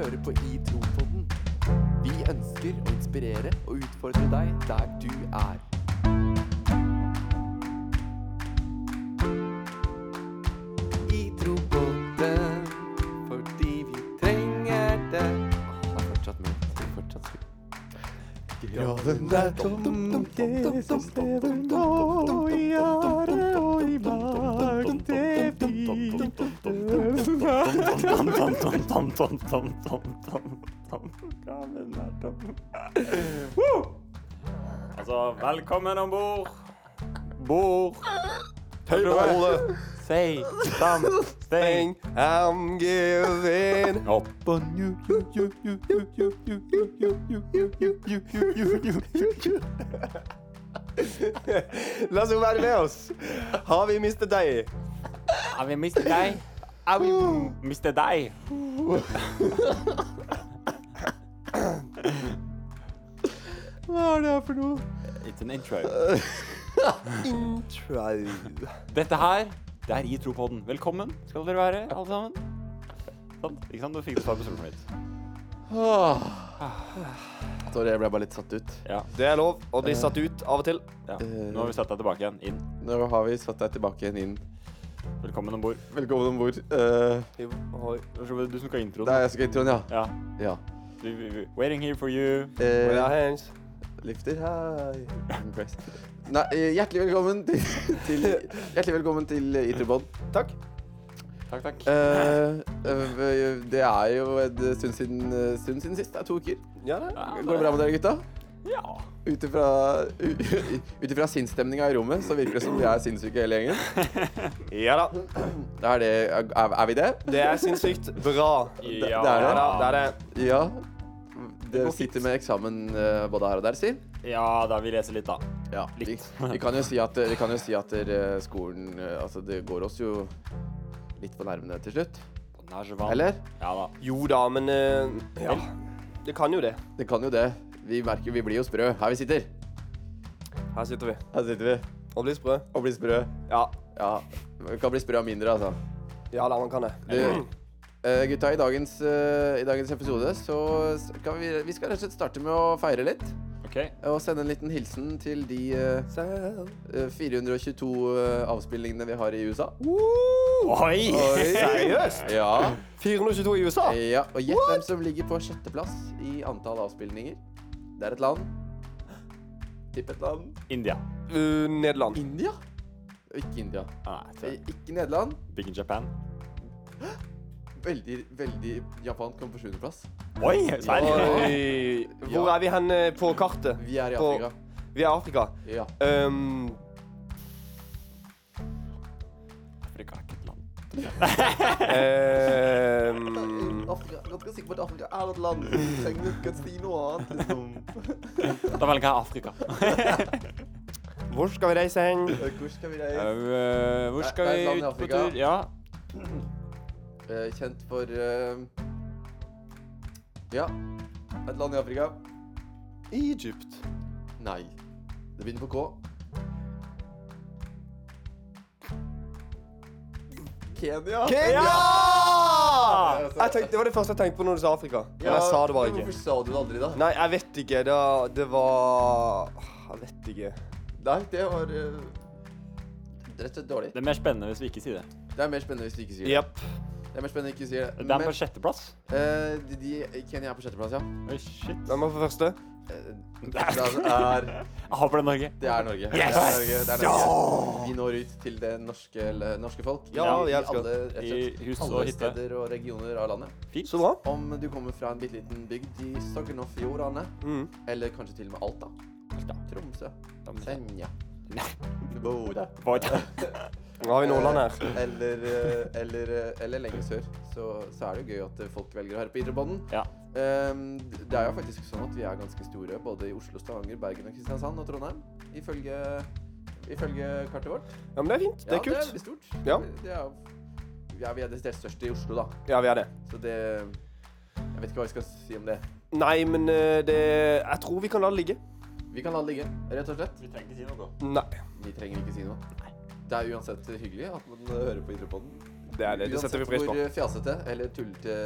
hører på I Tropodden. Vi ønsker å inspirere og utfordre deg der du er. I Tropodden, fordi vi trenger det. Åh, det er fortsatt med. Det er fortsatt med. Graven er tom, Jesus lever nå, i ære Altså, velkommen om bord. Bord. Høyre alle, Say, stam, steng. I'm giving up on you, you, you, you, you, you, you, you, you, you, you, you, you, you. La oss jo være med oss. Har vi mistet deg? Har vi mistet deg? Vi mistet deg? Hva er det her for noe? It's an intro. Intro. Dette her, det er i Tropodden. Velkommen skal dere være, alle sammen. Sånn, ikke sant? Du fikk du svar på spørsmålet mitt. Sorry, jeg ble bare litt satt ut. Ja, Det er lov å bli satt ut av og til. ja. Eh. Nå har vi satt deg tilbake igjen. Inn. Nå har vi satt deg tilbake igjen inn. Velkommen om bord. Velkommen om bord. Uh, Du som skal intro det er jeg som skal introen, ja. Ja. ja. Waiting here for you. Uh, With our hands. Lifter high. Nei, eh, hjertelig velkommen til, til Hjertelig velkommen til Itrobod. Takk. Takk, takk. Eh, eh, det er jo en stund siden, eh, stund siden sist. Det er to uker. Ja, det. Går det bra med dere, gutta? Ja. Ut ifra sinnsstemninga i rommet så virker det som vi er sinnssyke hele gjengen. Ja da. Er, det, er, er vi det? Det er sinnssykt bra. Ja, det er Ja det. da, det er det. Ja. Dere sitter med eksamen eh, både her og der, si. Ja, da vi leser litt, da. Ja, vi, Litt. vi kan jo si at, vi kan jo si at der, skolen eh, Altså, det går oss jo litt på nervene til slutt. Eller? Ja da. Jo da, men uh, Ja. Det kan jo det. Det kan jo det. Vi merker vi blir jo sprø her vi sitter. Her sitter vi. Her sitter vi Og blir sprø. og blir sprø. Ja. Ja, vi kan bli sprø av mindre, altså. Ja da, man kan det. Du, uh, gutta, i dagens, uh, i dagens episode så skal vi Vi skal rett og slett starte med å feire litt. Okay. Og sende en liten hilsen til de eh, eh, 422 eh, avspillingene vi har i USA. Oi! Seriøst? Ja. 422 i USA? ja og gjett hvem som ligger på sjetteplass i antall avspillinger. Det er et land. Tipp et land. India. Uh, Nederland. India? Ikke India. Ah, nei, Eh, Ikke Nederland. Big in Japan. Veldig, veldig Japan kom på sjuendeplass. Oi! Serr? Hvor er vi hen på kartet? Vi er i På- Afrika. Vi er i Afrika. Ja. Um, um, Afrika, Ganske sikker på at Afrika er et land. Du trenger ikke si noe annet. Liksom. Da velger jeg Afrika. hvor skal vi reise hen? Hvor skal vi reise? Uh, hvor skal er et vi ut på Afrika. tur? Ja. Eh, kjent for uh, Ja, et land i Afrika. Egypt. Nei. Det begynner på K. Kenya. Kenya! Ja! Jeg tenkte, det var det første jeg tenkte på når du sa Afrika. Men jeg sa det bare ikke. Hvorfor sa du det aldri, da? Nei, jeg vet ikke. Det, det var Jeg vet ikke. Nei, det var eh, rett og slett dårlig. Det er mer spennende hvis vi ikke sier det. Det er mer spennende hvis du ikke sier det. Jepp. Det er mer spennende ikke sier det. det. Er på sjetteplass. eh, de, de, Kenya er på sjetteplass, ja. Oi, shit. Hvem var på første? Sjetteplass er Jeg håper det er Norge. Det er Norge. Yes! Det er Norge. Det er Norge. Vi når ut til det norske, eller norske folk. Ja, I alle, rett og slett, alle steder og regioner av landet. Fint. Så bra. Om du kommer fra en bitte liten bygd i Sogn og Fjordane, Mm. eller kanskje til og med Alta, Alta. Tromsø, Senja, Bodø Bodø. Nå har vi Nordland her. eller, eh, eller, eh, eller lenger sør, så, så er det jo gøy at eh, folk velger å høre på Idrettsbånden. Ja. Um, det er jo faktisk sånn at vi er ganske store både i Oslo, Stavanger, Bergen, og Kristiansand og Trondheim. Ifølge, ifølge kartet vårt. Ja, men det er fint. Det er Ja, det er kult. veldig stort. Ja. Det er, ja, vi er desidert størst i Oslo, da. Ja, vi er det. Så det Jeg vet ikke hva jeg skal si om det. Nei, men det Jeg tror vi kan la det ligge. Vi kan la det ligge, rett og slett. Vi trenger ikke si noe. Nei. Vi trenger ikke si noe. Det er uansett hyggelig at man hører på Idrettspodden. Det er det. Det setter vi pris på. Uansett hvor fjasete eller tullete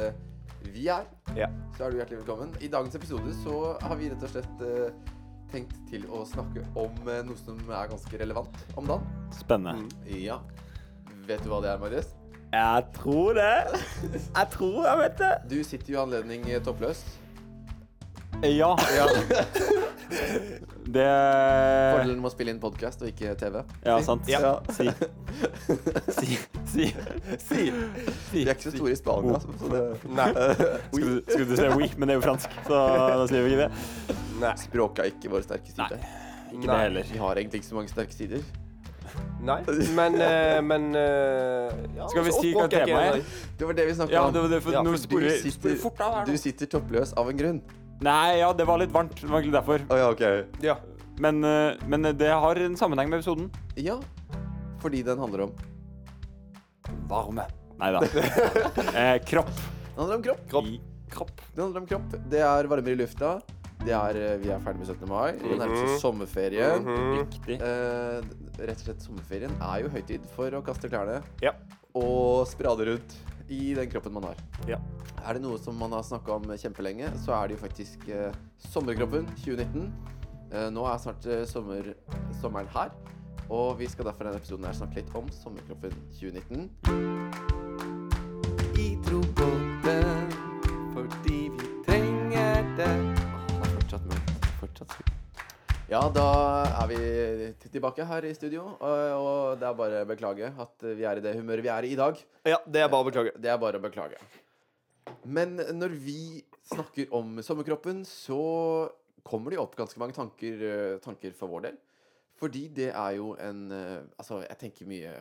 vi er, Ja. så er du hjertelig velkommen. I dagens episode så har vi rett og slett uh, tenkt til å snakke om uh, noe som er ganske relevant om dagen. Spennende. Ja. Vet du hva det er, Marius? Jeg tror det. Jeg tror jeg vet det. Du sitter jo i anledning toppløs. Ja. Ja. Det Fordelen med å spille inn podkast og ikke TV. Ja, sant. Ja. Si. Si. Si. Si. Vi er ikke så store i Spania. Oh. så det, Nei. Skulle, du- skulle du si oui, men det er jo fransk, så da sier vi ikke det. Nei. språket er ikke vår sterke side. Ikke det heller. Vi har egentlig ikke så mange sterke sider. Nei. Men, uh, men uh, ja, Skal vi si hva temaet er? Det var det vi snakka Ja, om. det var det, for Ja, nå for du sitter- sporer fort av her Du sitter toppløs av en grunn. Nei, ja, det var litt varmt. Det var egentlig derfor. Å ja, ok. Ja. Men, eh, men det har en sammenheng med episoden. Ja, fordi den handler om Varme. Nei da. Eh, kropp. Den handler om kropp. Kropp. I kropp. Det handler om kropp. Det er varmere i lufta. Det er, eh, vi er ferdig med 17. mai. Det nærmer seg Mhm. sommerferien. Mhm. Riktig. Eh, rett og slett Sommerferien er jo høytid for å kaste klærne Ja. og sprade rundt i den kroppen man har. Ja. Er det noe som man har snakka om kjempelenge, så er det jo faktisk eh, Sommerkroppen 2019. Eh, nå er snart eh, sommer, sommeren her, og vi skal derfor i denne episoden her snakke litt om Sommerkroppen 2019. I trobåten fordi vi trenger det. Åh, det er fortsatt mørkt. Fortsatt skummelt. Ja, da er vi tilbake her i studio, og, det er bare å beklage at vi er i det humøret vi er i i dag. ja, det er bare å beklage. Det er bare å beklage. Men når vi snakker om sommerkroppen, så kommer det jo opp ganske mange tanker, tanker for vår del. Fordi det er jo en Altså, jeg tenker mye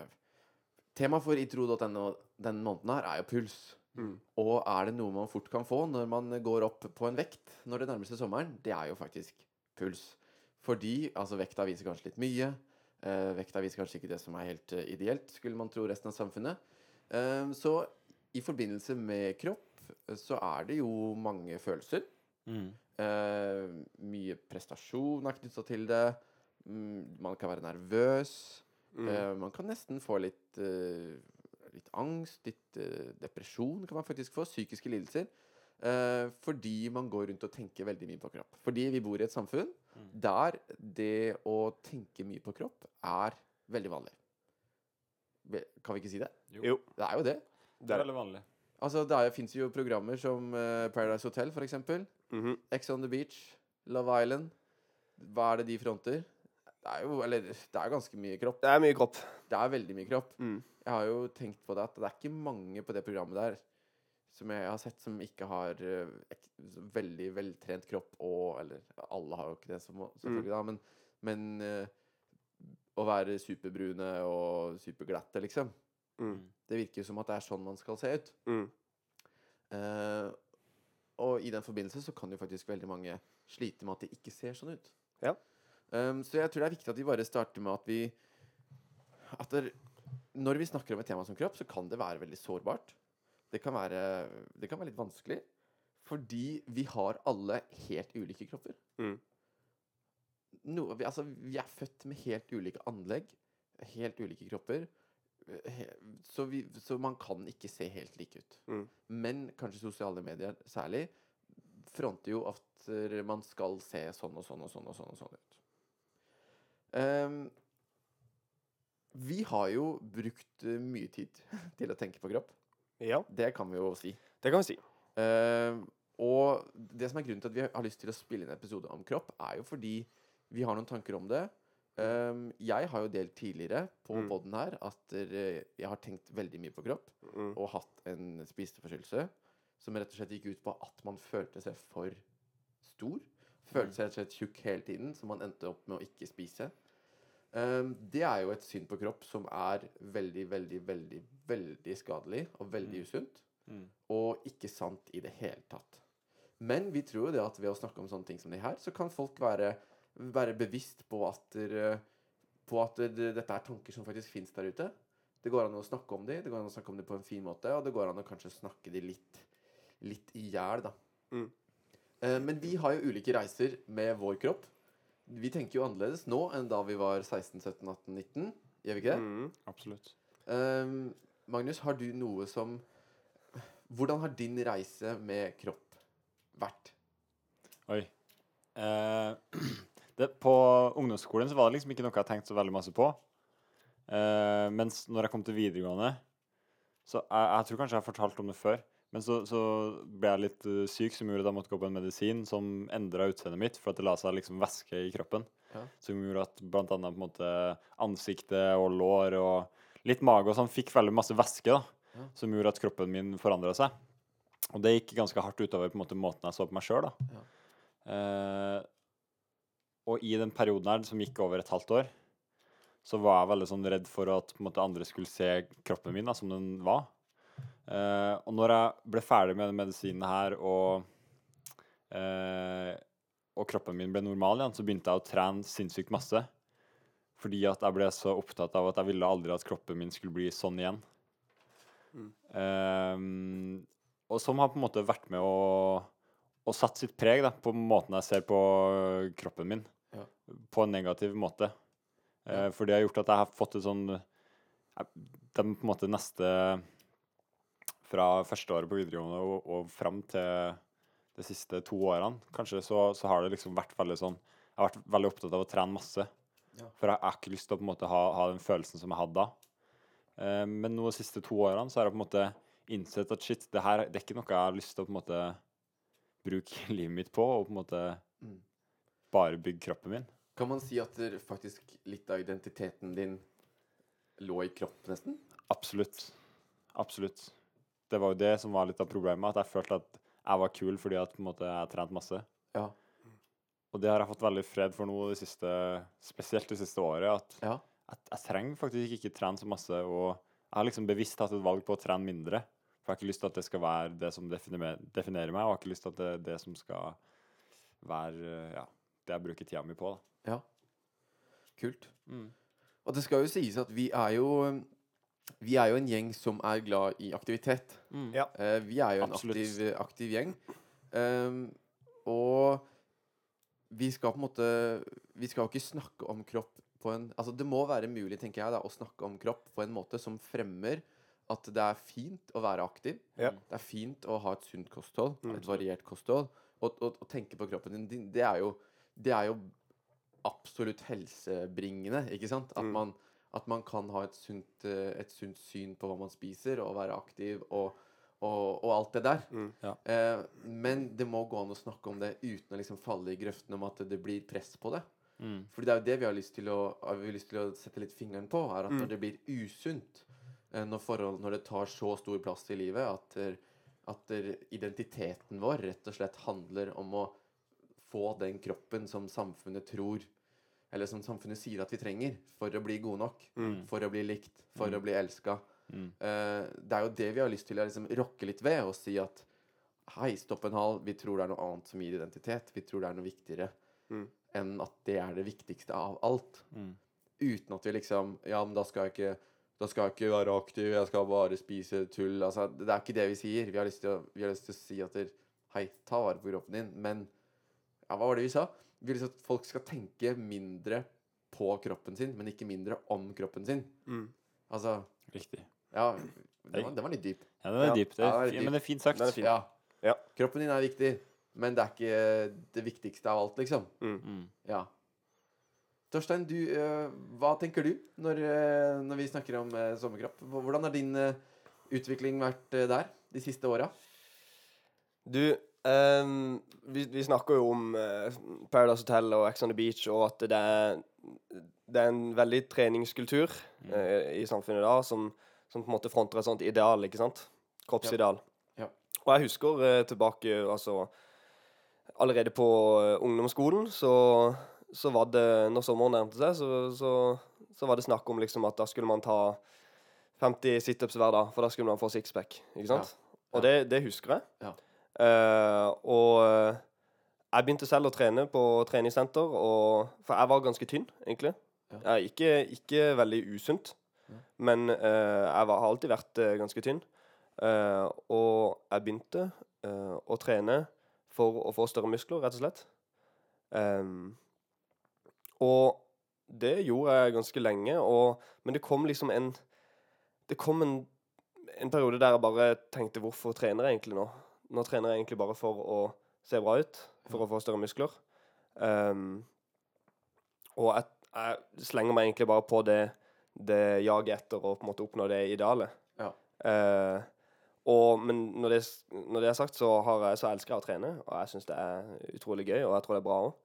Tema for itro.no denne måneden her er jo puls. Mm. Og er det noe man fort kan få når man går opp på en vekt når det nærmer seg sommeren, det er jo faktisk puls. Fordi altså, vekta viser kanskje litt mye. Eh, vekta viser kanskje ikke det som er helt eh, ideelt, skulle man tro resten av samfunnet. Eh, så i forbindelse med kropp så er det jo mange følelser. Mm. Eh, mye prestasjon er knytta til det. Mm, man kan være nervøs. Mm. Eh, man kan nesten få litt, litt angst, litt depresjon kan man faktisk få. Psykiske lidelser. Eh, fordi man går rundt og tenker veldig mye på kropp. Fordi vi bor i et samfunn Mm. der det å tenke mye på kropp er veldig vanlig. Kan vi ikke si det? Jo. Det er jo det. Det er veldig vanlig. Altså, Det fins jo programmer som eh, Paradise Hotel, f.eks. Mhm. Ex on the Beach, Love Island. Hva er det de fronter? Det er jo Eller det er ganske mye kropp. Det er mye kropp. Det er veldig mye kropp. Mm. Jeg har jo tenkt på det at det er ikke mange på det programmet der som jeg har sett som ikke har et veldig veltrent kropp og Eller alle har jo ikke det, som, selvfølgelig, da, men, men eh, å være superbrune og superglatte, liksom. Mm. Det virker jo som at det er sånn man skal se ut. Mm. Uh, og i den forbindelse så kan jo faktisk veldig mange slite med at de ikke ser sånn ut. Ja. Um, så jeg tror det er viktig at vi bare starter med at vi at det, Når vi snakker om et tema som kropp, så kan det være veldig sårbart. Det kan være, det kan være litt vanskelig. Fordi vi har alle helt ulike kropper. Mm. Noe, vi, altså, vi er født med helt ulike anlegg. Helt ulike kropper. He, så, vi, så man kan ikke se helt like ut. Mm. Men kanskje sosiale medier særlig fronter jo at eh, man skal se sånn og sånn og sånn og sånn, og sånn ut. Um, vi har jo brukt eh, mye tid til å tenke på kropp. Ja, Det kan vi jo si. det kan vi si. Ehm, og det som er grunnen til at vi har lyst til å spille inn en episode om kropp, er jo fordi vi har noen tanker om det. Um, jeg har jo delt tidligere på Mm. podden her at uh, jeg har tenkt veldig mye på kropp Mm. og hatt en spiseforstyrrelse som rett og slett gikk ut på at man følte seg for stor. Følte seg rett og slett tjukk hele tiden, så man endte opp med å ikke spise. Ehm, det er jo et syn på kropp som er veldig, veldig, veldig, veldig skadelig og veldig usunt. Mm. Og ikke sant i det hele tatt. Men vi tror jo det at ved å snakke om sånne ting som det her, så kan folk være, være bevisst på at, der, på at det, dette er tanker som faktisk fins der ute. Det går an å snakke om de, det går an å snakke om de på en fin måte, og det går an å kanskje snakke de litt, litt i hjel, da. Mm. Eh, men vi har jo ulike reiser med vår kropp. Vi tenker jo annerledes nå enn da vi var 16, 17, 18, 19. Gjør vi ikke det? Mm. Absolutt. Um, Magnus, har du noe som Hvordan har din reise med kropp vært? Oi. Eh, det, på ungdomsskolen så var det liksom ikke noe jeg tenkte så veldig masse på. Eh, mens når jeg kom til videregående Så jeg, jeg tror kanskje jeg har fortalt om det før. Men så, så ble jeg litt eh, syk, som gjorde at jeg måtte gå på en medisin som endra utseendet mitt, for at det la seg liksom væske i kroppen. Ja. Som gjorde at blant annet på en måte ansiktet og lår og litt mage og sånn fikk veldig masse væske, da. Ja. Som gjorde at kroppen min forandra seg. Og det gikk ganske hardt utover på en måte måten jeg så på meg sjøl, da. Ja. Eh, og i den perioden her, som gikk over et halvt år, så var jeg veldig sånn redd for at måte, andre skulle se kroppen min da, som den var. Eh, og når jeg ble ferdig med den medisinen her, og, uh, og kroppen min ble normal igjen, så begynte jeg å trene sinnssykt masse. Fordi at jeg ble så opptatt av at jeg ville aldri at kroppen min skulle bli sånn igjen. Eh, og som har på en måte vært med å, å satt sitt preg da, på måten jeg ser på kroppen min. Ja. På en negativ måte. Eh, for det har gjort at jeg har fått et sånn De på en måte neste Fra første året på videregående og, og fram til de siste to årene, kanskje, så, så har det liksom vært veldig sånn Jeg har vært veldig opptatt av å trene masse. Ja. For jeg har ikke lyst til å på en måte ha, ha den følelsen som jeg hadde da. Eh, men nå de siste to årene så har jeg på en måte innsett at shit, det her det er ikke noe jeg har lyst til å på en måte bruke livet mitt på, og på en måte Mm. bare bygge kroppen min. Kan man si at faktisk litt av identiteten din lå i kroppen, nesten? Absolutt. Absolutt. Det var jo det som var litt av problemet, at jeg følte at jeg var kul fordi at på en måte, jeg har trent masse. Ja. Og det har jeg fått veldig fred for nå, det siste, spesielt det siste året. At Ja. jeg, jeg trenger faktisk ikke trene så masse. Og jeg har liksom bevisst tatt et valg på å trene mindre. For jeg har ikke lyst til at det skal være det som definerer, definerer meg, og jeg har ikke lyst til at det er det som skal være ja, det jeg bruker tida mi på. Da. ja. Kult. Mm. Og det skal jo sies at vi er jo Vi er jo en gjeng som er glad i aktivitet. Ja. Uh, vi er jo en aktiv, aktiv gjeng. Um, og vi skal på en måte Vi skal jo ikke snakke om kropp på en Altså det må være mulig, tenker jeg, da, å snakke om kropp på en måte som fremmer at det er fint å være aktiv. Ja. Det er fint å ha et sunt kosthold, Mm. et variert kosthold. Og, og, og tenke på kroppen din, din, det er jo Det er jo absolutt helsebringende, ikke sant? At Mm. man at man kan ha et sunt, eh, et sunt syn på hva man spiser, og være aktiv og, og, og alt det der. Mm. Ja. Eh, men det må gå an å snakke om det uten å liksom falle i grøften om at det blir press på det. Mm. Fordi det er jo det vi har lyst til å, har vi lyst til å sette litt fingeren på, er at Mm. når det blir usunt, eh, når, forhold, når det tar så stor plass i livet at, der- at der identiteten vår rett og slett handler om å få den kroppen som samfunnet tror eller som samfunnet sier at vi trenger for å bli gode nok, Mm. for å bli likt, for Mm. å bli elska. Mm. Uh, det er jo det vi har lyst til å liksom rokke litt ved og si at hei, stopp en hal, vi tror det er noe annet som gir identitet. Vi tror det er noe viktigere Mm. enn at det er det viktigste av alt. Mm. Uten at vi liksom Ja, men da skal jeg ikke da skal jeg ikke være aktiv, jeg skal bare spise tull. Altså, det er ikke det vi sier. Vi har lyst til å, lyst til å si at hei, ta vare på kroppen din, men ja, hva var det vi sa? Vi vil at folk skal tenke mindre på kroppen sin, men ikke mindre om kroppen sin. Mm. Altså, Riktig. ja Den var, den var litt dyp. Ja, den er Ja. dyp. Det Ja, er, det er men det er fint sagt. Er fin. Ja. Ja. Kroppen din er viktig, men det er ikke det viktigste av alt, liksom. Mm. Ja. Torstein, du, uh, hva tenker du når, uh, når vi snakker om uh, sommerkropp? Hvordan har din utvikling vært der de siste åra? Du, ehm, vi, vi snakker jo om uh, Paradise Hotel og Ex on the Beach, og at det er, det er en veldig treningskultur Mm. uh, i samfunnet da, som, som på en måte fronter et sånt ideal, ikke sant? Kroppsideal. Ja. Og jeg husker uh, tilbake, altså Allerede på ungdomsskolen så, så var det Når sommeren nærmte seg, så, så, så var det snakk om liksom at da skulle man ta 50 situps hver dag, for da skulle man få sixpack. Ikke sant? Og det, det husker jeg. Ja. Eh, og eh, jeg begynte selv å trene på treningssenter, og, for jeg var ganske tynn, egentlig. Ja. Jeg, ikke, ikke veldig usunt, Ja. men uh, jeg var, har alltid vært uh, ganske tynn. Og jeg begynte å trene for å få større muskler, rett og slett. Um, og det gjorde jeg ganske lenge, og, men det kom liksom en Det kom en, en periode der jeg bare tenkte hvorfor trener jeg egentlig nå? Nå trener jeg egentlig bare for å se bra ut, for å få større muskler. Um, og jeg, jeg slenger meg egentlig bare på det, det jaget etter å på en måte oppnå det idealet. Ja. Uh, og, men når det, når det er sagt, så, har jeg, så elsker jeg å trene, og jeg syns det er utrolig gøy, og jeg tror det er bra òg.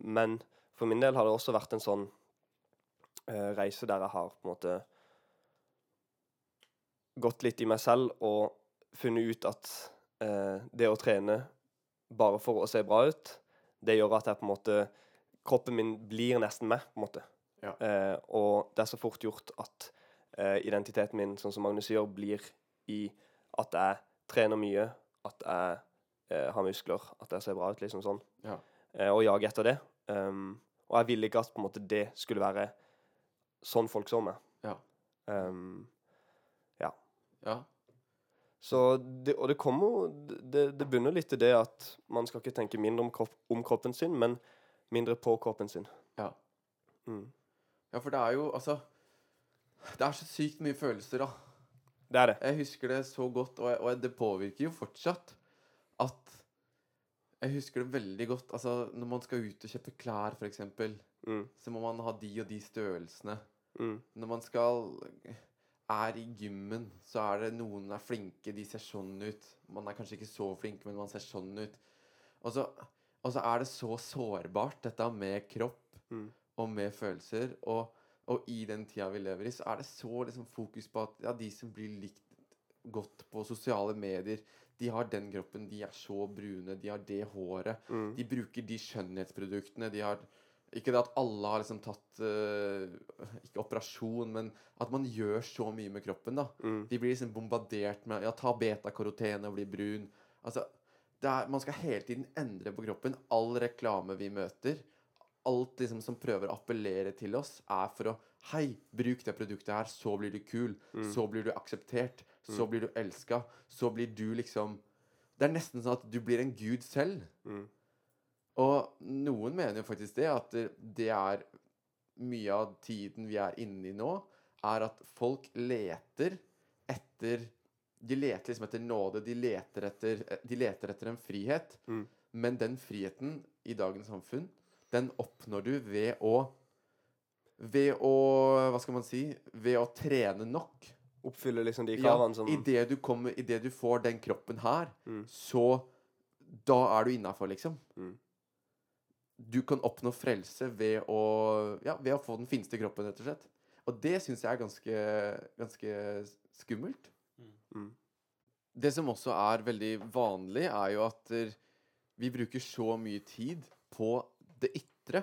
men for min del har det også vært en sånn uh, reise der jeg har på en måte gått litt i meg selv og funnet ut at eh, det å trene bare for å se bra ut, det gjør at jeg på en måte Kroppen min blir nesten meg, på en måte. Ja. Eh, og det er så fort gjort at eh, identiteten min, sånn som Magnus gjør, blir i at jeg trener mye, at jeg eh, har muskler, at jeg ser bra ut, liksom sånn. Ja. Eh, og jager etter det. Um, og jeg ville ikke at på en måte det skulle være sånn folk så meg. Ja. Um, Ja. så det, og det kommer det, det bunner litt i det at man skal ikke tenke mindre om, kropp, om kroppen sin, men mindre på kroppen sin. Ja. Mm. ja, for det er jo altså Det er så sykt mye følelser, da. Det er det. Jeg husker det så godt, og, jeg, og det påvirker jo fortsatt at Jeg husker det veldig godt. Altså, når man skal ut og kjøpe klær, f.eks., Mm. så må man ha de og de størrelsene. Mm. Når man skal er i gymmen, så er det noen er flinke, de ser sånn ut. Man er kanskje ikke så flink, men man ser sånn ut. Og så, og så er det så sårbart, dette med kropp Mm. og med følelser. Og, og i den tida vi lever i, så er det så liksom fokus på at ja, de som blir likt godt på sosiale medier, de har den kroppen, de er så brune, de har det håret. Mm. De bruker de skjønnhetsproduktene. De har Ikke det at alle har liksom tatt uh, Ikke operasjon, men at man gjør så mye med kroppen, da. Mm. De blir liksom bombardert med Ja, ta betakaroten og bli brun. Altså, det er, man skal hele tiden endre på kroppen. All reklame vi møter, alt liksom som prøver å appellere til oss, er for å Hei, bruk det produktet her, så blir du kul. Mm. Så blir du akseptert. Så blir du elska. Så blir du liksom Det er nesten sånn at du blir en gud selv. Mm. Og noen mener jo faktisk det, at det- det er mye av tiden vi er inne i nå, er at folk leter etter De leter liksom etter nåde. De leter etter, de leter etter en frihet. Mm. Men den friheten i dagens samfunn, den oppnår du ved å Ved å Hva skal man si? Ved å trene nok. Oppfylle liksom de Ja, kravene som Idet du kommer Idet du får den kroppen her, Mm. så Da er du innafor, liksom. Mm. Du kan oppnå frelse ved å Ja, ved å få den fineste kroppen, rett og slett. Og det syns jeg er ganske, ganske skummelt. Mm. Det som også er veldig vanlig, er jo at vi bruker så mye tid på det ytre.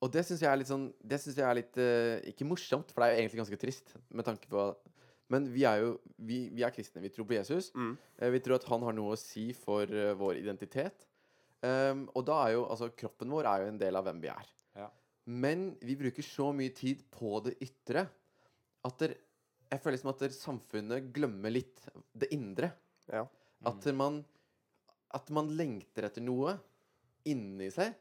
Og det syns jeg er litt sånn Det synes jeg er litt eh, Ikke morsomt, for det er jo egentlig ganske trist med tanke på Men vi er jo Vi, vi er kristne. Vi tror på Jesus. Mm. Eh, Vi tror at han har noe å si for eh, vår identitet. Ehm, og da er jo Altså, kroppen vår er jo en del av hvem vi er. Ja. Men vi bruker så mye tid på det ytre at der, jeg føler som at der samfunnet glemmer litt det indre. Ja. At man At man lengter etter noe inni seg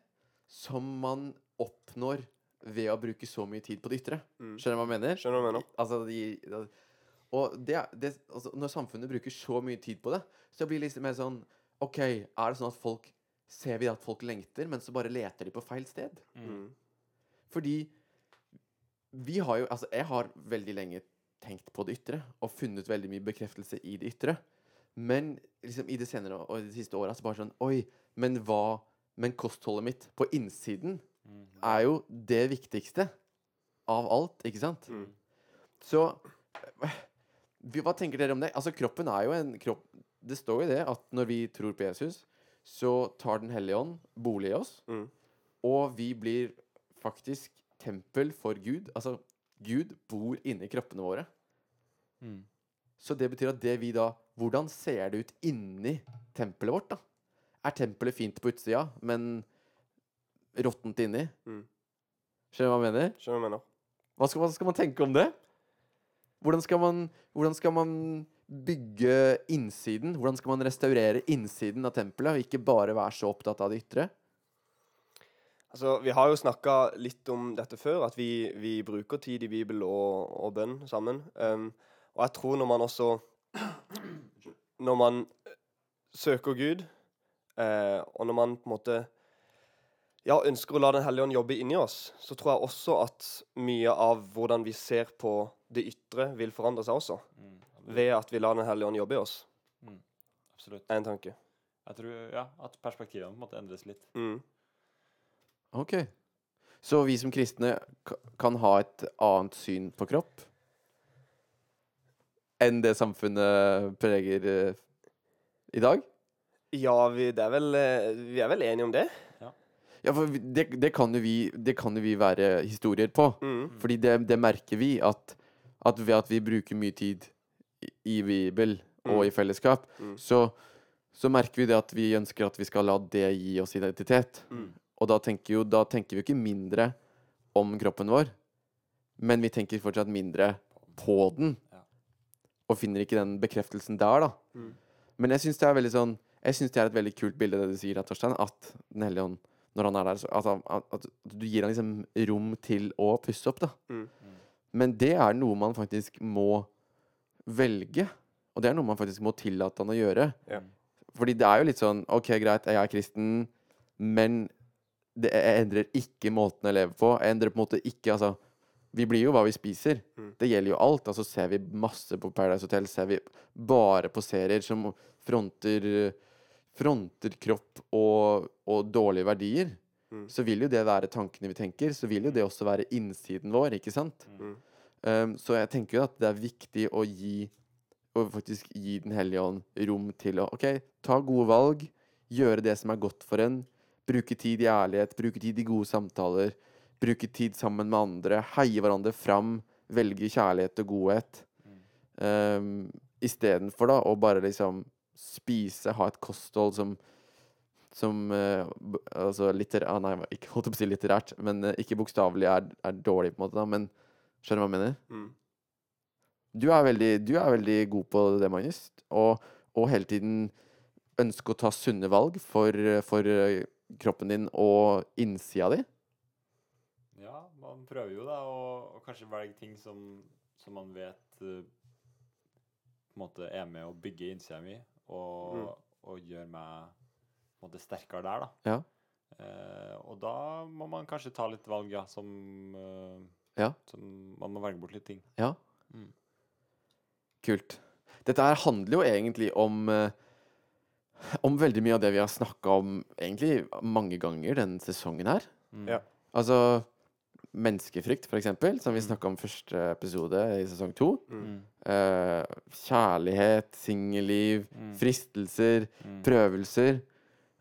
som man oppnår ved å bruke så mye tid på det ytre. Mm. Skjønner du hva jeg mener? Skjønner du hva jeg mener? Altså, de, og det, det, altså, når samfunnet bruker så mye tid på det, så blir det liksom mer sånn OK, er det sånn at folk Ser vi at folk lengter, men så bare leter de på feil sted? Mm. Fordi vi har jo Altså, jeg har veldig lenge tenkt på det ytre og funnet veldig mye bekreftelse i det ytre. Men liksom i det senere og de siste åra så bare sånn Oi, men hva Men kostholdet mitt på innsiden Mm. er jo det viktigste av alt, ikke sant? Mm. Så vi- Hva tenker dere om det? Altså, kroppen er jo en kropp Det står jo det at når vi tror på Jesus, så tar Den hellige ånd bolig i oss. Mm. Og vi blir faktisk tempel for Gud. Altså, Gud bor inni kroppene våre. Mm. Så det betyr at det vi da Hvordan ser det ut inni tempelet vårt, da? Er tempelet fint på utsida, men råttent inni? Mm. Skjønner du hva jeg mener? Skjønner hva jeg mener? Hva skal, hva skal man tenke om det? Hvordan skal man, hvordan skal man bygge innsiden? Hvordan skal man restaurere innsiden av tempelet, og ikke bare være så opptatt av det ytre? Altså, Vi har jo snakka litt om dette før, at vi, vi bruker tid i Bibel og, og bønn sammen. Um, Og jeg tror når man også Når man søker Gud, uh, og når man på en måte ja, ønsker å la Den hellige ånd jobbe inni oss, så tror jeg også at mye av hvordan vi ser på det ytre, vil forandre seg også. Mm. Ved at vi lar Den hellige ånd jobbe i oss, Absolutt. er en tanke. Jeg tror ja, at perspektivene på en måte endres litt. Mm. Ok. Så vi som kristne kan ha et annet syn på kropp enn det samfunnet preger eh, i dag? Ja, vi, det er vel, eh, vi er vel enige om det? Ja, for det, det, kan jo vi, det kan jo vi være historier på. Mm. Fordi det, det merker vi at, at ved at vi bruker mye tid i, Bibel og Mm. i fellesskap, Mm. så, så merker vi det at vi ønsker at vi skal la det gi oss identitet. Mm. Og da tenker, jo, da tenker vi jo ikke mindre om kroppen vår, men vi tenker fortsatt mindre på den. Og finner ikke den bekreftelsen der, da. Mm. Men jeg syns det er veldig sånn Jeg synes det er et veldig kult bilde, det du sier, Torstein. At Den hellige ånd, når han er der, så, at, at, at du gir han liksom rom til å pusse opp, da. Mm. Men det er noe man faktisk må velge. Og det er noe man faktisk må tillate han å gjøre. Ja. Fordi det er jo litt sånn OK, greit, jeg er kristen, men det jeg endrer ikke måten jeg lever på. Jeg endrer på en måte ikke Altså, vi blir jo hva vi spiser. Mm. Det gjelder jo alt. Altså, ser vi masse på Paradise Hotel, ser vi bare på serier som fronter Fronter kropp og, og dårlige verdier, Mm. så vil jo det være tankene vi tenker. Så vil jo det også være innsiden vår, ikke sant? Mm. Um, så jeg tenker jo at det er viktig å gi Å faktisk gi Den hellige ånd rom til å OK, ta gode valg, gjøre det som er godt for en, bruke tid i ærlighet, bruke tid i gode samtaler, bruke tid sammen med andre, heie hverandre fram, velge kjærlighet og godhet. Um, Istedenfor da å bare liksom spise, ha et kosthold som som uh, altså litter, ah, Nei, ikke holdt på å si litterært, men uh, ikke bokstavelig er, er dårlig, på en måte, da, men skjønner du hva jeg mener? Mm. Du er veldig, du er veldig god på det, Magnus. Og, og hele tiden ønske å ta sunne valg for, for eh, kroppen din og innsida di. Ja, man prøver jo da å, å kanskje velge ting som, som man vet eh, på en måte er med å bygge innsida mi, og, Mm. og gjør meg på en måte sterkere der, da. Ja. Eh, og da må man kanskje ta litt valg, ja, som eh, Ja. Så man må velge bort litt ting. Ja. Mm. Kult. Dette her handler jo egentlig om eh, Om veldig mye av det vi har snakka om egentlig mange ganger denne sesongen her. Mm. Ja. Altså menneskefrykt, for eksempel, som vi Mm. snakka om første episode i sesong to. Mm. Mm. Eh, kjærlighet, singelliv, Mm. fristelser, Mm. prøvelser.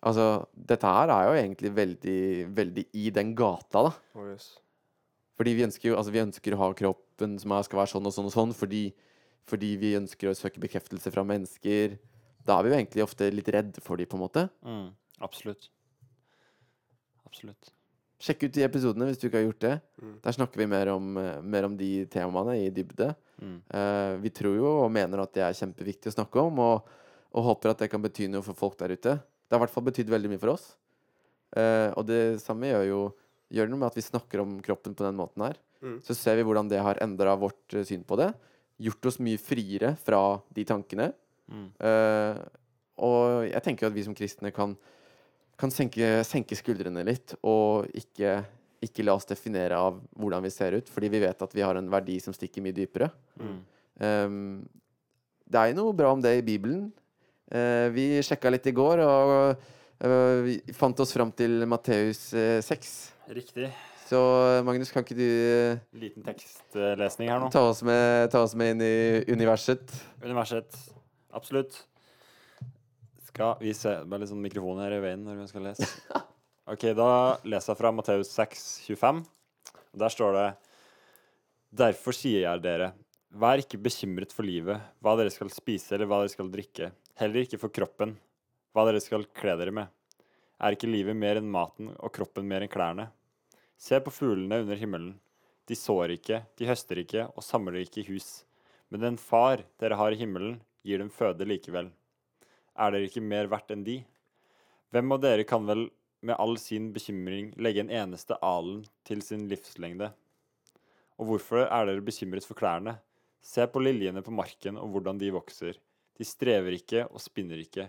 Altså, dette her er jo egentlig veldig, veldig i den gata, da. Oh, yes. Fordi vi ønsker jo altså vi ønsker å ha kroppen som er, skal være sånn og sånn og sånn, fordi, fordi vi ønsker å søke bekreftelse fra mennesker. Da er vi jo egentlig ofte litt redd for dem, på en måte. Mm. Absolutt. Absolutt. Sjekk ut de episodene hvis du ikke har gjort det. Mm. Der snakker vi mer om, mer om de temaene i dybde. Mm. Uh, vi tror jo og mener at det er kjempeviktig å snakke om, og, og håper at det kan bety noe for folk der ute. Det har i hvert fall betydd veldig mye for oss. Uh, og det samme gjør jo gjør det noe med at vi snakker om kroppen på den måten her. Mm. Så ser vi hvordan det har endra vårt eh, syn på det. Gjort oss mye friere fra de tankene. Mm. Uh, og jeg tenker jo at vi som kristne kan, kan senke, senke skuldrene litt, og ikke, ikke la oss definere av hvordan vi ser ut, fordi vi vet at vi har en verdi som stikker mye dypere. Mm. Um, det er jo noe bra om det i Bibelen. Uh, vi sjekka litt i går, og vi fant oss fram til Matteus eh, 6. Riktig. Så Magnus, kan ikke du eh, Liten tekstlesning her nå. ta oss, med, ta oss med inn i universet? Universet. Absolutt. Skal vi se Det er litt sånn mikrofon her i veien når vi skal lese. OK, da leser jeg fra Matteus 6, 25. Og Der står det Derfor sier jeg dere, vær ikke bekymret for livet, hva dere skal spise eller hva dere skal drikke, heller ikke for kroppen, hva dere skal kle dere med. Er ikke livet mer enn maten og kroppen mer enn klærne? Se på fuglene under himmelen. De sår ikke, de høster ikke og samler ikke hus. Men den far dere har i himmelen, gir dem føde likevel. Er dere ikke mer verdt enn de? Hvem av dere kan vel med all sin bekymring legge en eneste alen til sin livslengde? Og hvorfor er dere bekymret for klærne? Se på liljene på marken og hvordan de vokser. De strever ikke og spinner ikke.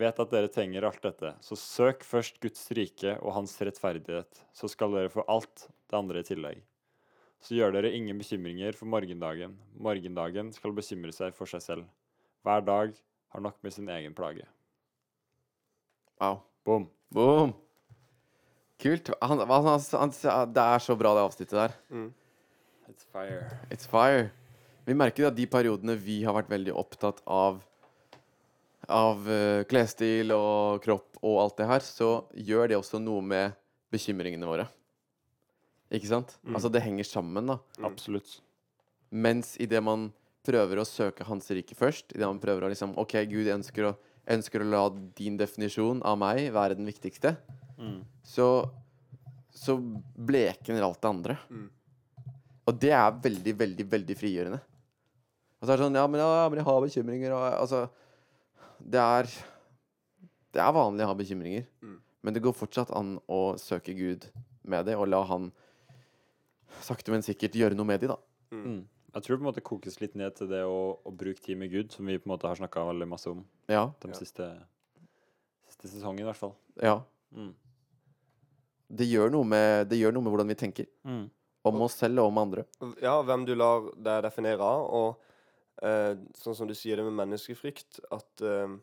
vet at dere trenger alt dette. Så søk først Guds rike og hans rettferdighet, så skal dere få alt det andre i tillegg. Så gjør dere ingen bekymringer for morgendagen. Morgendagen skal bekymre seg for seg selv. Hver dag har nok med sin egen plage. Wow. Boom. Boom. Kult. Han, han, han, han, det er så bra, det avsnittet der. Mm. It's fire. It's fire. Vi merker jo at de periodene vi har vært veldig opptatt av Av eh, klesstil og kropp og alt det her, så gjør det også noe med bekymringene våre. Ikke sant? Mm. Altså, det henger sammen, da. Mm. Absolutt. Mens idet man prøver å søke Hans rike først, idet man prøver å liksom OK, Gud, ønsker å, ønsker å la din definisjon av meg være den viktigste, Mm. så, så blekner alt det andre. Mm. Og det er veldig, veldig, veldig frigjørende. Og så det sånn Ja, men, ja, men jeg har bekymringer, og altså Det er Det er vanlig å ha bekymringer, Mm. men det går fortsatt an å søke Gud med det, og la Han sakte, men sikkert gjøre noe med de, da. Mm. Jeg tror på en måte kokes litt ned til det å, å bruke tid med Gud, som vi på en måte har snakka veldig masse om Ja. de Ja. siste, siste sesongen, i hvert fall. ja. Mm. Det gjør noe med, det gjør noe med hvordan vi tenker. Mm. Om oss selv og om andre. Ja, hvem du lar deg definere av. Og sånn som du sier det med menneskefrykt, at eh,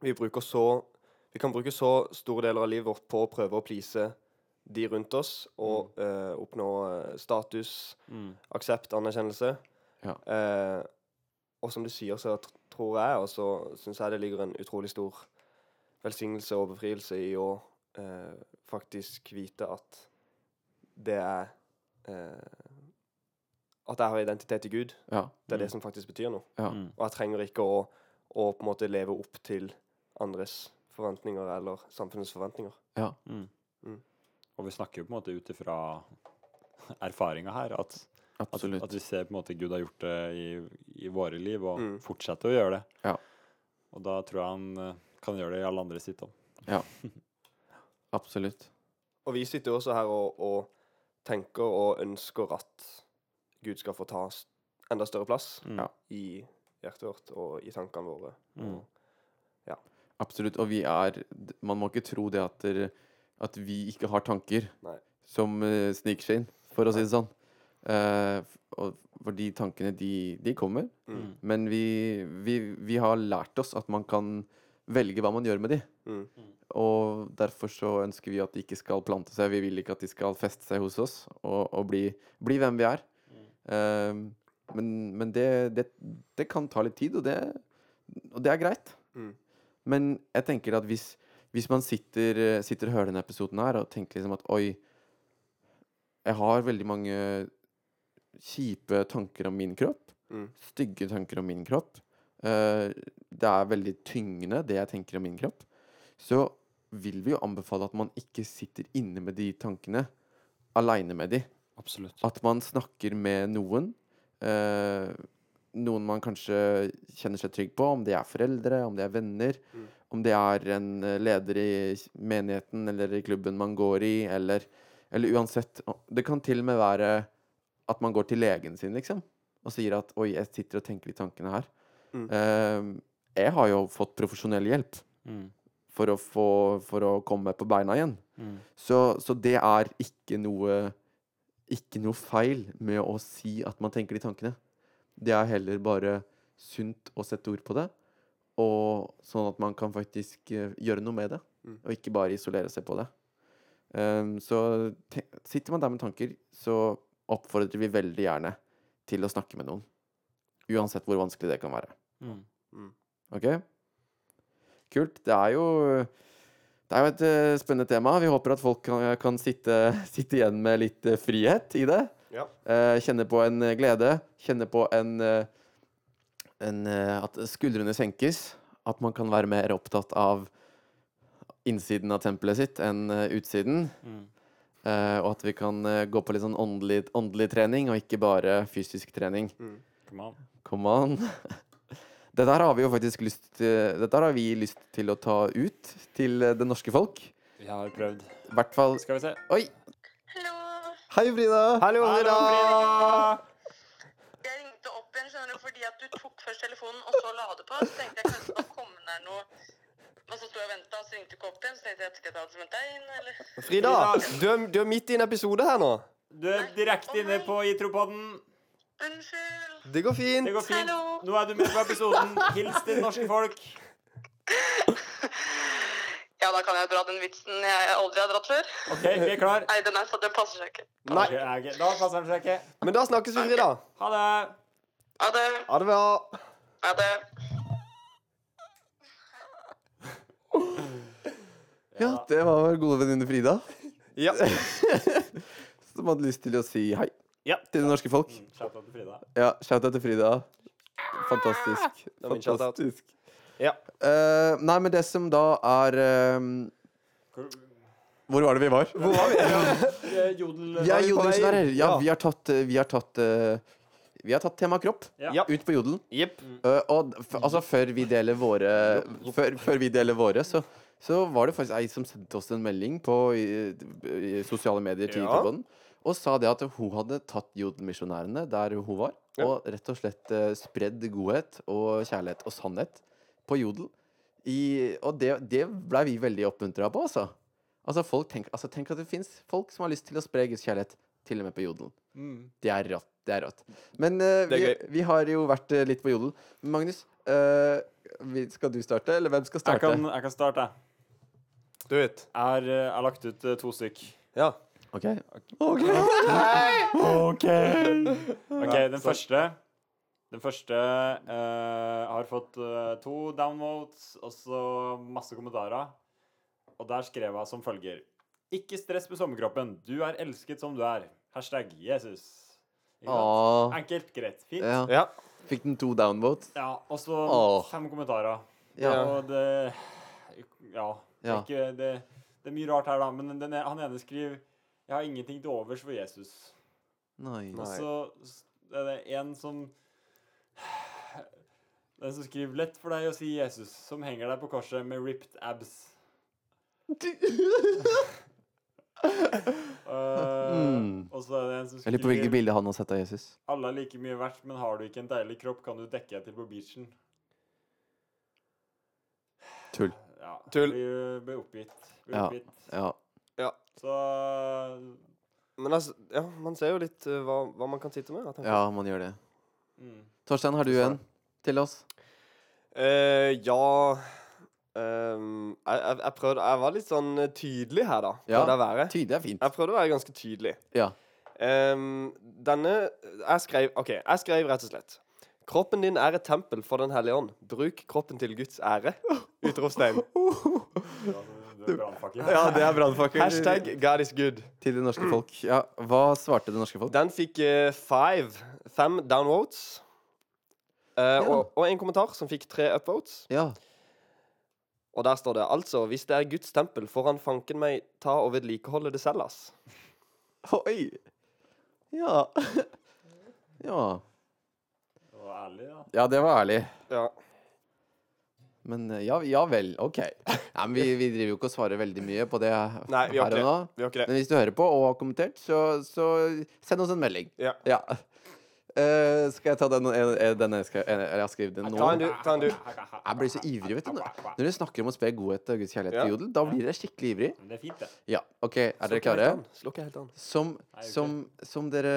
vi så Vi kan bruke så store deler av livet vårt på å prøve å please de rundt oss og eh, oppnå eh, status, Mm. aksept, anerkjennelse. Ja. Eh, og som du sier, så tr tror jeg, og så syns jeg det ligger en utrolig stor velsignelse og befrielse i å eh, faktisk vite at det er eh, At jeg har identitet i Gud. Ja. Det er Mm. det som faktisk betyr noe. Ja. Mm. Og jeg trenger ikke å, å på en måte leve opp til andres forventninger eller samfunnets forventninger. Ja. Mm. Mm. Og vi snakker jo på en måte ut ifra erfaringa her, at, at, at vi ser på en måte Gud har gjort det i, i våre liv, og Mm. fortsetter å gjøre det. Ja. Og da tror jeg han eh, kan gjøre det i alle andre sitt òg. Absolutt. Og vi sitter jo også her og, og tenker og ønsker at Gud skal få ta enda større plass Mm. Ja. i hjertet vårt og i tankene våre. Mm. Ja. Absolutt. Og vi er Man må ikke tro det at, at vi ikke har tanker Nei. som uh, sniker seg inn, for å si det sånn. Uh, for de tankene, de, de kommer. mm, Mm. Men vi, vi, vi har lært oss at man kan velge hva man gjør med de. mm, Og derfor så ønsker vi at de ikke skal plante seg. Vi vil ikke at de skal feste seg hos oss og, og bli, bli hvem vi er. Eh, men men det, det, det kan ta litt tid, og det, og det er greit. mm, Men jeg tenker at hvis, hvis man sitter, sitter og hører denne episoden her og tenker liksom at oi, jeg har veldig mange kjipe tanker om min kropp, mm, stygge tanker om min kropp, Uh, det er veldig tyngende det jeg tenker om min kropp, så vil vi jo anbefale at man ikke sitter inne med de tankene aleine med de. Absolutt. At man snakker med noen. Eh, noen man kanskje kjenner seg trygg på, om det er foreldre, om det er venner, Mm. om det er en leder i menigheten eller i klubben man går i, eller, eller uansett. Det kan til og med være at man går til legen sin, liksom, og sier at 'oi, jeg sitter og tenker de tankene her'. Mm. Eh, jeg har jo fått profesjonell hjelp Mm. for å, få, for å komme på beina igjen. Mm. Så, så det er ikke noe Ikke noe feil med å si at man tenker de tankene. Det er heller bare sunt å sette ord på det, og sånn at man kan faktisk eh, gjøre noe med det, Mm. og ikke bare isolere seg på det. Um, så te sitter man der med tanker, så oppfordrer vi veldig gjerne til å snakke med noen. Uansett hvor vanskelig det kan være. Mm. mm. Ok? Kult. Det er jo det er jo et eh, spennende tema. Vi håper at folk kan, kan sitte, sitte igjen med litt eh, frihet i det. Ja. Eh, kjenne på en glede. Kjenne på en, en At skuldrene senkes. At man kan være mer opptatt av innsiden av tempelet sitt enn utsiden. Mm. Eh, og at vi kan gå på litt sånn åndelig, åndelig trening, og ikke bare fysisk trening. Come on. Come on. Dette her har vi jo faktisk lyst til, Dette har vi lyst til å ta ut til eh, det norske folk. Vi har prøvd. I hvert fall Skal vi se. Oi! Hallo. Hei, Frida! Hallo, Frida! Jeg ringte opp igjen skjønner du, fordi at du tok først telefonen, og så la du på. Så tenkte jeg kanskje det kom der noe Og så sto jeg og venta, og så ringte du ikke opp igjen. Så tenkte jeg skal jeg ta det som et tegn, eller? Frida, du er, du er midt i en episode her nå. Du er direkte inne på Itropodden. Unnskyld. Det går fint. Det går fint. Hallo. Nå er du med på episoden. Hils til norske folk. Ja, da kan jeg dra den vitsen jeg aldri har dratt før. OK, vi er klar. Nei, den er det passer seg ikke. Nei, Da passer den seg ikke. men da snakkes vi, Frida. Ha det. Ha det. Ha det bra. Ha det. Ja, det var vår gode venninne Frida, Ja. som hadde lyst til å si hei Ja. til det norske folk. Mm, Shout-out til Frida. Ja, shout-out til Frida. Fantastisk. Shout-out. Fantastisk. Ja. Uh, nei, men det som da er eh, Hvor- var det vi var? Hvor var vi? Jodel Vi er jodel på vei jodelsværer. Ja, vi har tatt eh, Vi har tatt uh, Vi har tatt tema kropp Ja. Ut på jodelen. Yep. Uh, og f altså, før vi deler våre Før, før vi deler våre, så, så var det faktisk ei som sendte oss en melding på i, i sosiale medier til Ja. Og sa det at hun hadde tatt jodelmisjonærene der hun var, Ja. og rett og slett eh, spredd godhet og kjærlighet og sannhet på jodel. I, og det, det blei vi veldig oppmuntra på, altså. Altså, folk tenk, altså. Tenk at det fins folk som har lyst til å spre Guds kjærlighet, til og med på jodelen. Mm. Det er rått. Det er rått. Men uh, er vi, vi har jo vært uh, litt på jodel. Magnus, uh, vi, skal du starte, eller hvem skal Jeg starte? kan, jeg kan starte. Du vet. Jeg har, jeg har lagt ut to stykk. Ja. OK. OK, den første Den første eh, har fått eh, to downvotes og så masse kommentarer. Og der skrev hun som følger Ikke stress med sommerkroppen. Du er elsket som du er. Hashtag Jesus. Ikke sant? Åh, Enkelt, greit, fint. ja. Ja. Fikk den to downvotes? Ja, og så Åh. fem kommentarer. Ja. Og det Ja. Det, er Ja. ikke, det, det er mye rart her, da. Men den, den, han ene skriver 'Jeg har ingenting til overs for Jesus'. Nei. Og så er det en som Den som skriver 'Lett for deg å si Jesus', som henger deg på korset med ripped abs. Uh, Mm. Og så er det en som Jeg lurer på hvilket skriver bilde han har sett av Jesus. 'Alle er like mye verdt, men har du ikke en deilig kropp, kan du dekke deg til på beachen'. Tull. Ja, Tull. Blir, blir oppgitt. Blir Ja. oppgitt. Ja. Så Men altså, ja, man ser jo litt uh, hva, hva man kan sitte med. da, ja, man gjør det. mm. Torstein, har du en til oss? Uh, ja Um, jeg, jeg, jeg prøvde Jeg var litt sånn eh, tydelig her, da. Ja. Tydelig er fint. Jeg prøvde å være ganske tydelig. Ja. Um, denne Jeg skrev OK, jeg skrev rett og slett. Kroppen din er et tempel for Den hellige ånd. Bruk kroppen til Guds ære. Utropstegn. Brannfakkel. Ja, det er brannfakkel. Hashtag God is good. Til det norske folk. Ja, Hva svarte det norske folk? Den fikk eh, five. Fem downvotes. Eh, Ja. og, og en kommentar som fikk tre upvotes. Ja. Og der står det altså Hvis det er Guds tempel, får han fanken meg ta og vedlikeholde det selv, ass. Oi. Ja. Ja. Det var ærlig, da. Ja, det var ærlig. Ja. Men eh, ja, ja vel. OK. Nei, men vi, vi driver jo ikke og svarer veldig mye på det Nei, vi gjør her og nå. Vi har ikke det. Men hvis du hører på og har kommentert, så, så send oss en melding. Ja. Eh, skal jeg ta den, en- en- den jeg, skal, jeg har skrevet den nå? Ta en du. Ta en du. Jeg blir så ivrig, vet du. Når du dere snakker om å spre godhet og Guds kjærlighet Ja. til jodel, da blir dere skikkelig ivrig. Det er fint, det. Ja, OK. Er dere klare? Slukk helt an. Som, som, som dere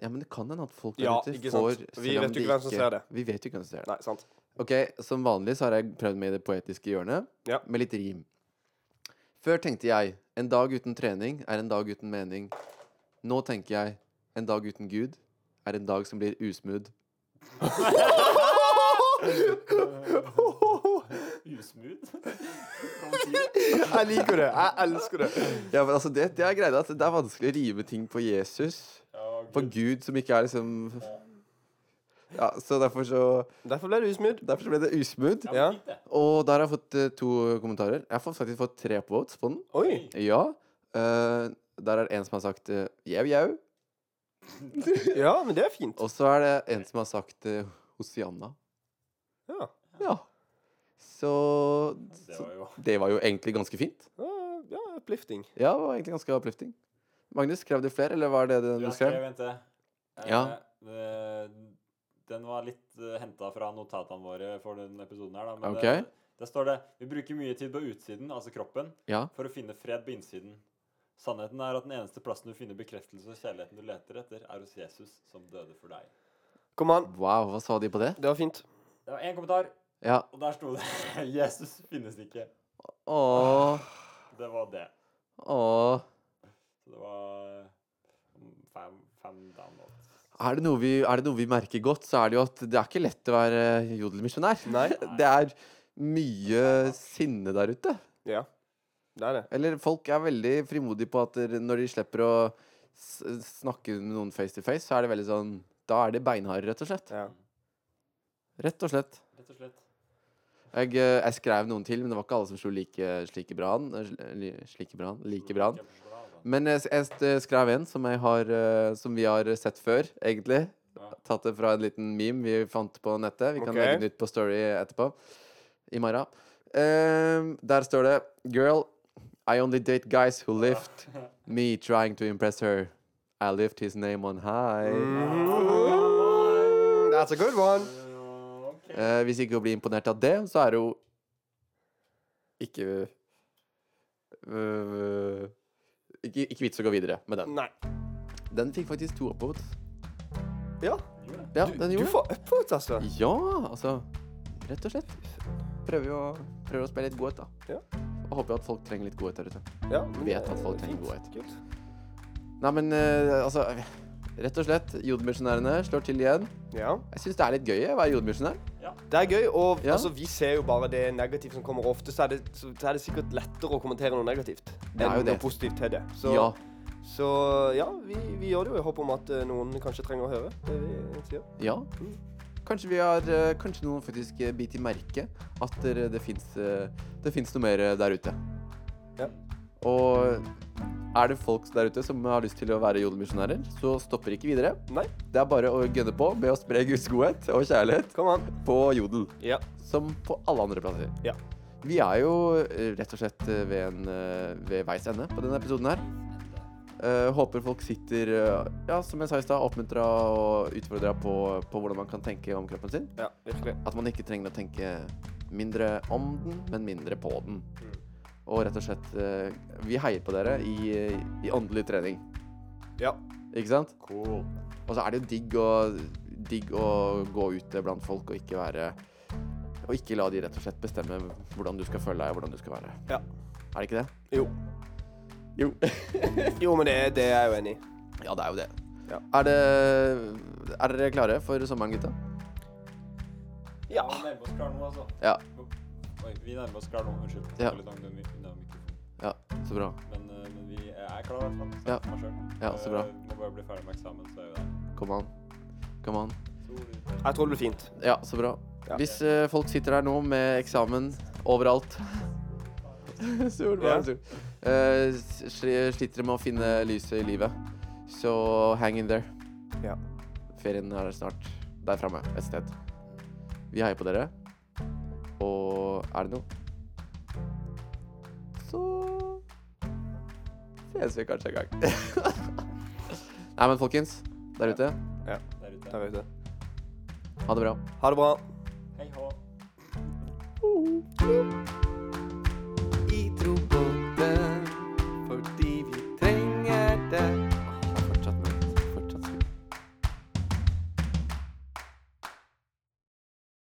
Ja, men det kan hende at folk der Ja, ute ikke sant. får Vi vet jo ikke hvem som ser det. Vi vet jo ikke hvem som ser det. Nei, sant. Ok, Som vanlig så har jeg prøvd med i det poetiske hjørnet, Ja. med litt rim. Før tenkte jeg en dag uten trening er en dag uten mening. Nå tenker jeg en dag uten Gud er en dag som blir usmooth. Usmooth? Kan man si det? Jeg liker det. Jeg elsker det. Ja, men altså det, det er greia at det er vanskelig å rime ting på Jesus. Ja, på Gud som ikke er liksom Ja, så derfor så Derfor ble det usmooth. Derfor ble det usmooth. Ja. Og der har jeg fått eh, to kommentarer. Jeg har fått- faktisk fått tre votes på den. Oi. Ja. eh, der er det en som har sagt uh, jau, jau. Ja, men det er fint. Og så er det en som har sagt uh, Hosianna. Ja. Ja. Så, Det var jo det var jo egentlig ganske fint. Ja, ja uplifting. Ja, det var egentlig ganske uplifting. Magnus, skrev du flere, eller var det det du Jeg skrev? Ja, en til. Eh, Ja. det- Den var litt uh, henta fra notatene våre for denne episoden her, da. Men okay. det, der står det Vi bruker mye tid på utsiden, altså kroppen, Ja. for å finne fred på innsiden. Sannheten er at den eneste plassen du finner bekreftelse og kjærligheten du leter etter, er hos Jesus, som døde for deg. Kom an. Wow, hva sa de på det? Det var fint. Det var én kommentar, Ja. og der sto det 'Jesus finnes ikke'. Åh. Det var det. Åh. Så det var uh, fem, fem downloads. Er det, noe vi, er det noe vi merker godt, så er det jo at det er ikke lett å være jodelmisjonær. Nei. Det er mye sinne der ute. Ja. Det er det. Eller folk er veldig frimodige på at når de slipper å snakke med noen face to face, så er det veldig sånn Da er det beinharde, rett og slett. Ja. Rett og slett. Rett og slett. Jeg, eh, jeg skrev noen til, men det var ikke alle som slo like, slike bra an. Slike bra an. Like bra an. Men jeg, jeg skrev en som, jeg har, eh, som vi har sett før, egentlig. Ja. Tatt det fra en liten meme vi fant på nettet. Vi kan okay. legge den ut på Story etterpå. I morgen. Uh, der står det Girl, I only date guys who lift me trying to impress her. I lift his name on high. Mm, That's a good one. Uh, Eh, hvis ikke hun blir imponert av det, så er hun ikke øh, ikke, ikke vits å gå videre med den. Nei. Den fikk faktisk to upvotes. Ja. Ja, Du, den du det. får upvotes, altså. Ja, altså Rett og slett. Prøver jo å, prøver å spille litt godhet, da. Ja. Og håper at folk trenger litt godhet der ute. Ja, Vet at folk trenger godhet. Kult. Nei, men uh, altså Rett og slett, jodmisjonærene slår til igjen. Ja. Jeg syns det er litt gøy å være jodelmisjonær. Det er gøy, og Ja. altså, vi ser jo bare det negative som kommer. Ofte så er, det, så, er det sikkert lettere å kommentere noe negativt enn noe positivt til det. Så Ja. så, ja vi, vi gjør det jo i håp om at eh, noen kanskje trenger å høre det vi sier. ja. Kanskje vi har eh, Kanskje noen faktisk biter merke at eh, det fins Det noe mer eh, der ute. Ja. Og er det folk der ute som har lyst til å være jodelmisjonærer, så stopper ikke videre. Nei. Det er bare å gønne på med å spre Guds godhet og kjærlighet på jodel. Ja. Som på alle andre plasser. Ja. Vi er jo eh, rett og slett eh, ved, en, eh, ved veis ende på denne episoden her. Uh, håper folk sitter, uh, ja, som jeg sa i stad, oppmuntra og utfordra på, på hvordan man kan tenke om kroppen sin. Ja, virkelig. At man ikke trenger å tenke mindre om den, men mindre på den. Mm. Og rett og slett eh, Vi heier på dere i, i åndelig trening. Ja. Ikke sant? Cool. Og så er det jo digg å, digg å gå ute blant folk og ikke være Og ikke la de rett og slett bestemme hvordan du skal føle deg og hvordan du skal være. Ja. Er det ikke det? Jo. Jo. Jo, men det, det er jeg jo enig i. ja, det er jo det. Ja. Er det Er dere klare for sommeren, gutta? Ja. Altså. Ja. Oi, vi nærmer oss klar nå. Unnskyld. Ja. Ja, så bra. Men, eh, men vi er klar, i hvert fall. Ja. Ja, så bra. Eh, Må bare bli ferdig med eksamen, så er vi der. Kom an. Kom an. Jeg tror det blir fint. Ja, så bra. Ja. Hvis uh, folk sitter der nå med eksamen overalt Sol, Ja. bare sol. Eh, sli- sliter med å finne lyset i livet, så hang in there. Ja. Ferien er snart der framme et sted. Vi heier på dere. Og er det noe, så ses vi kanskje en gang. Nei, men folkens, der ute, Der ute. Der ute. ha det bra. Ha det bra. Hei hå. Uh.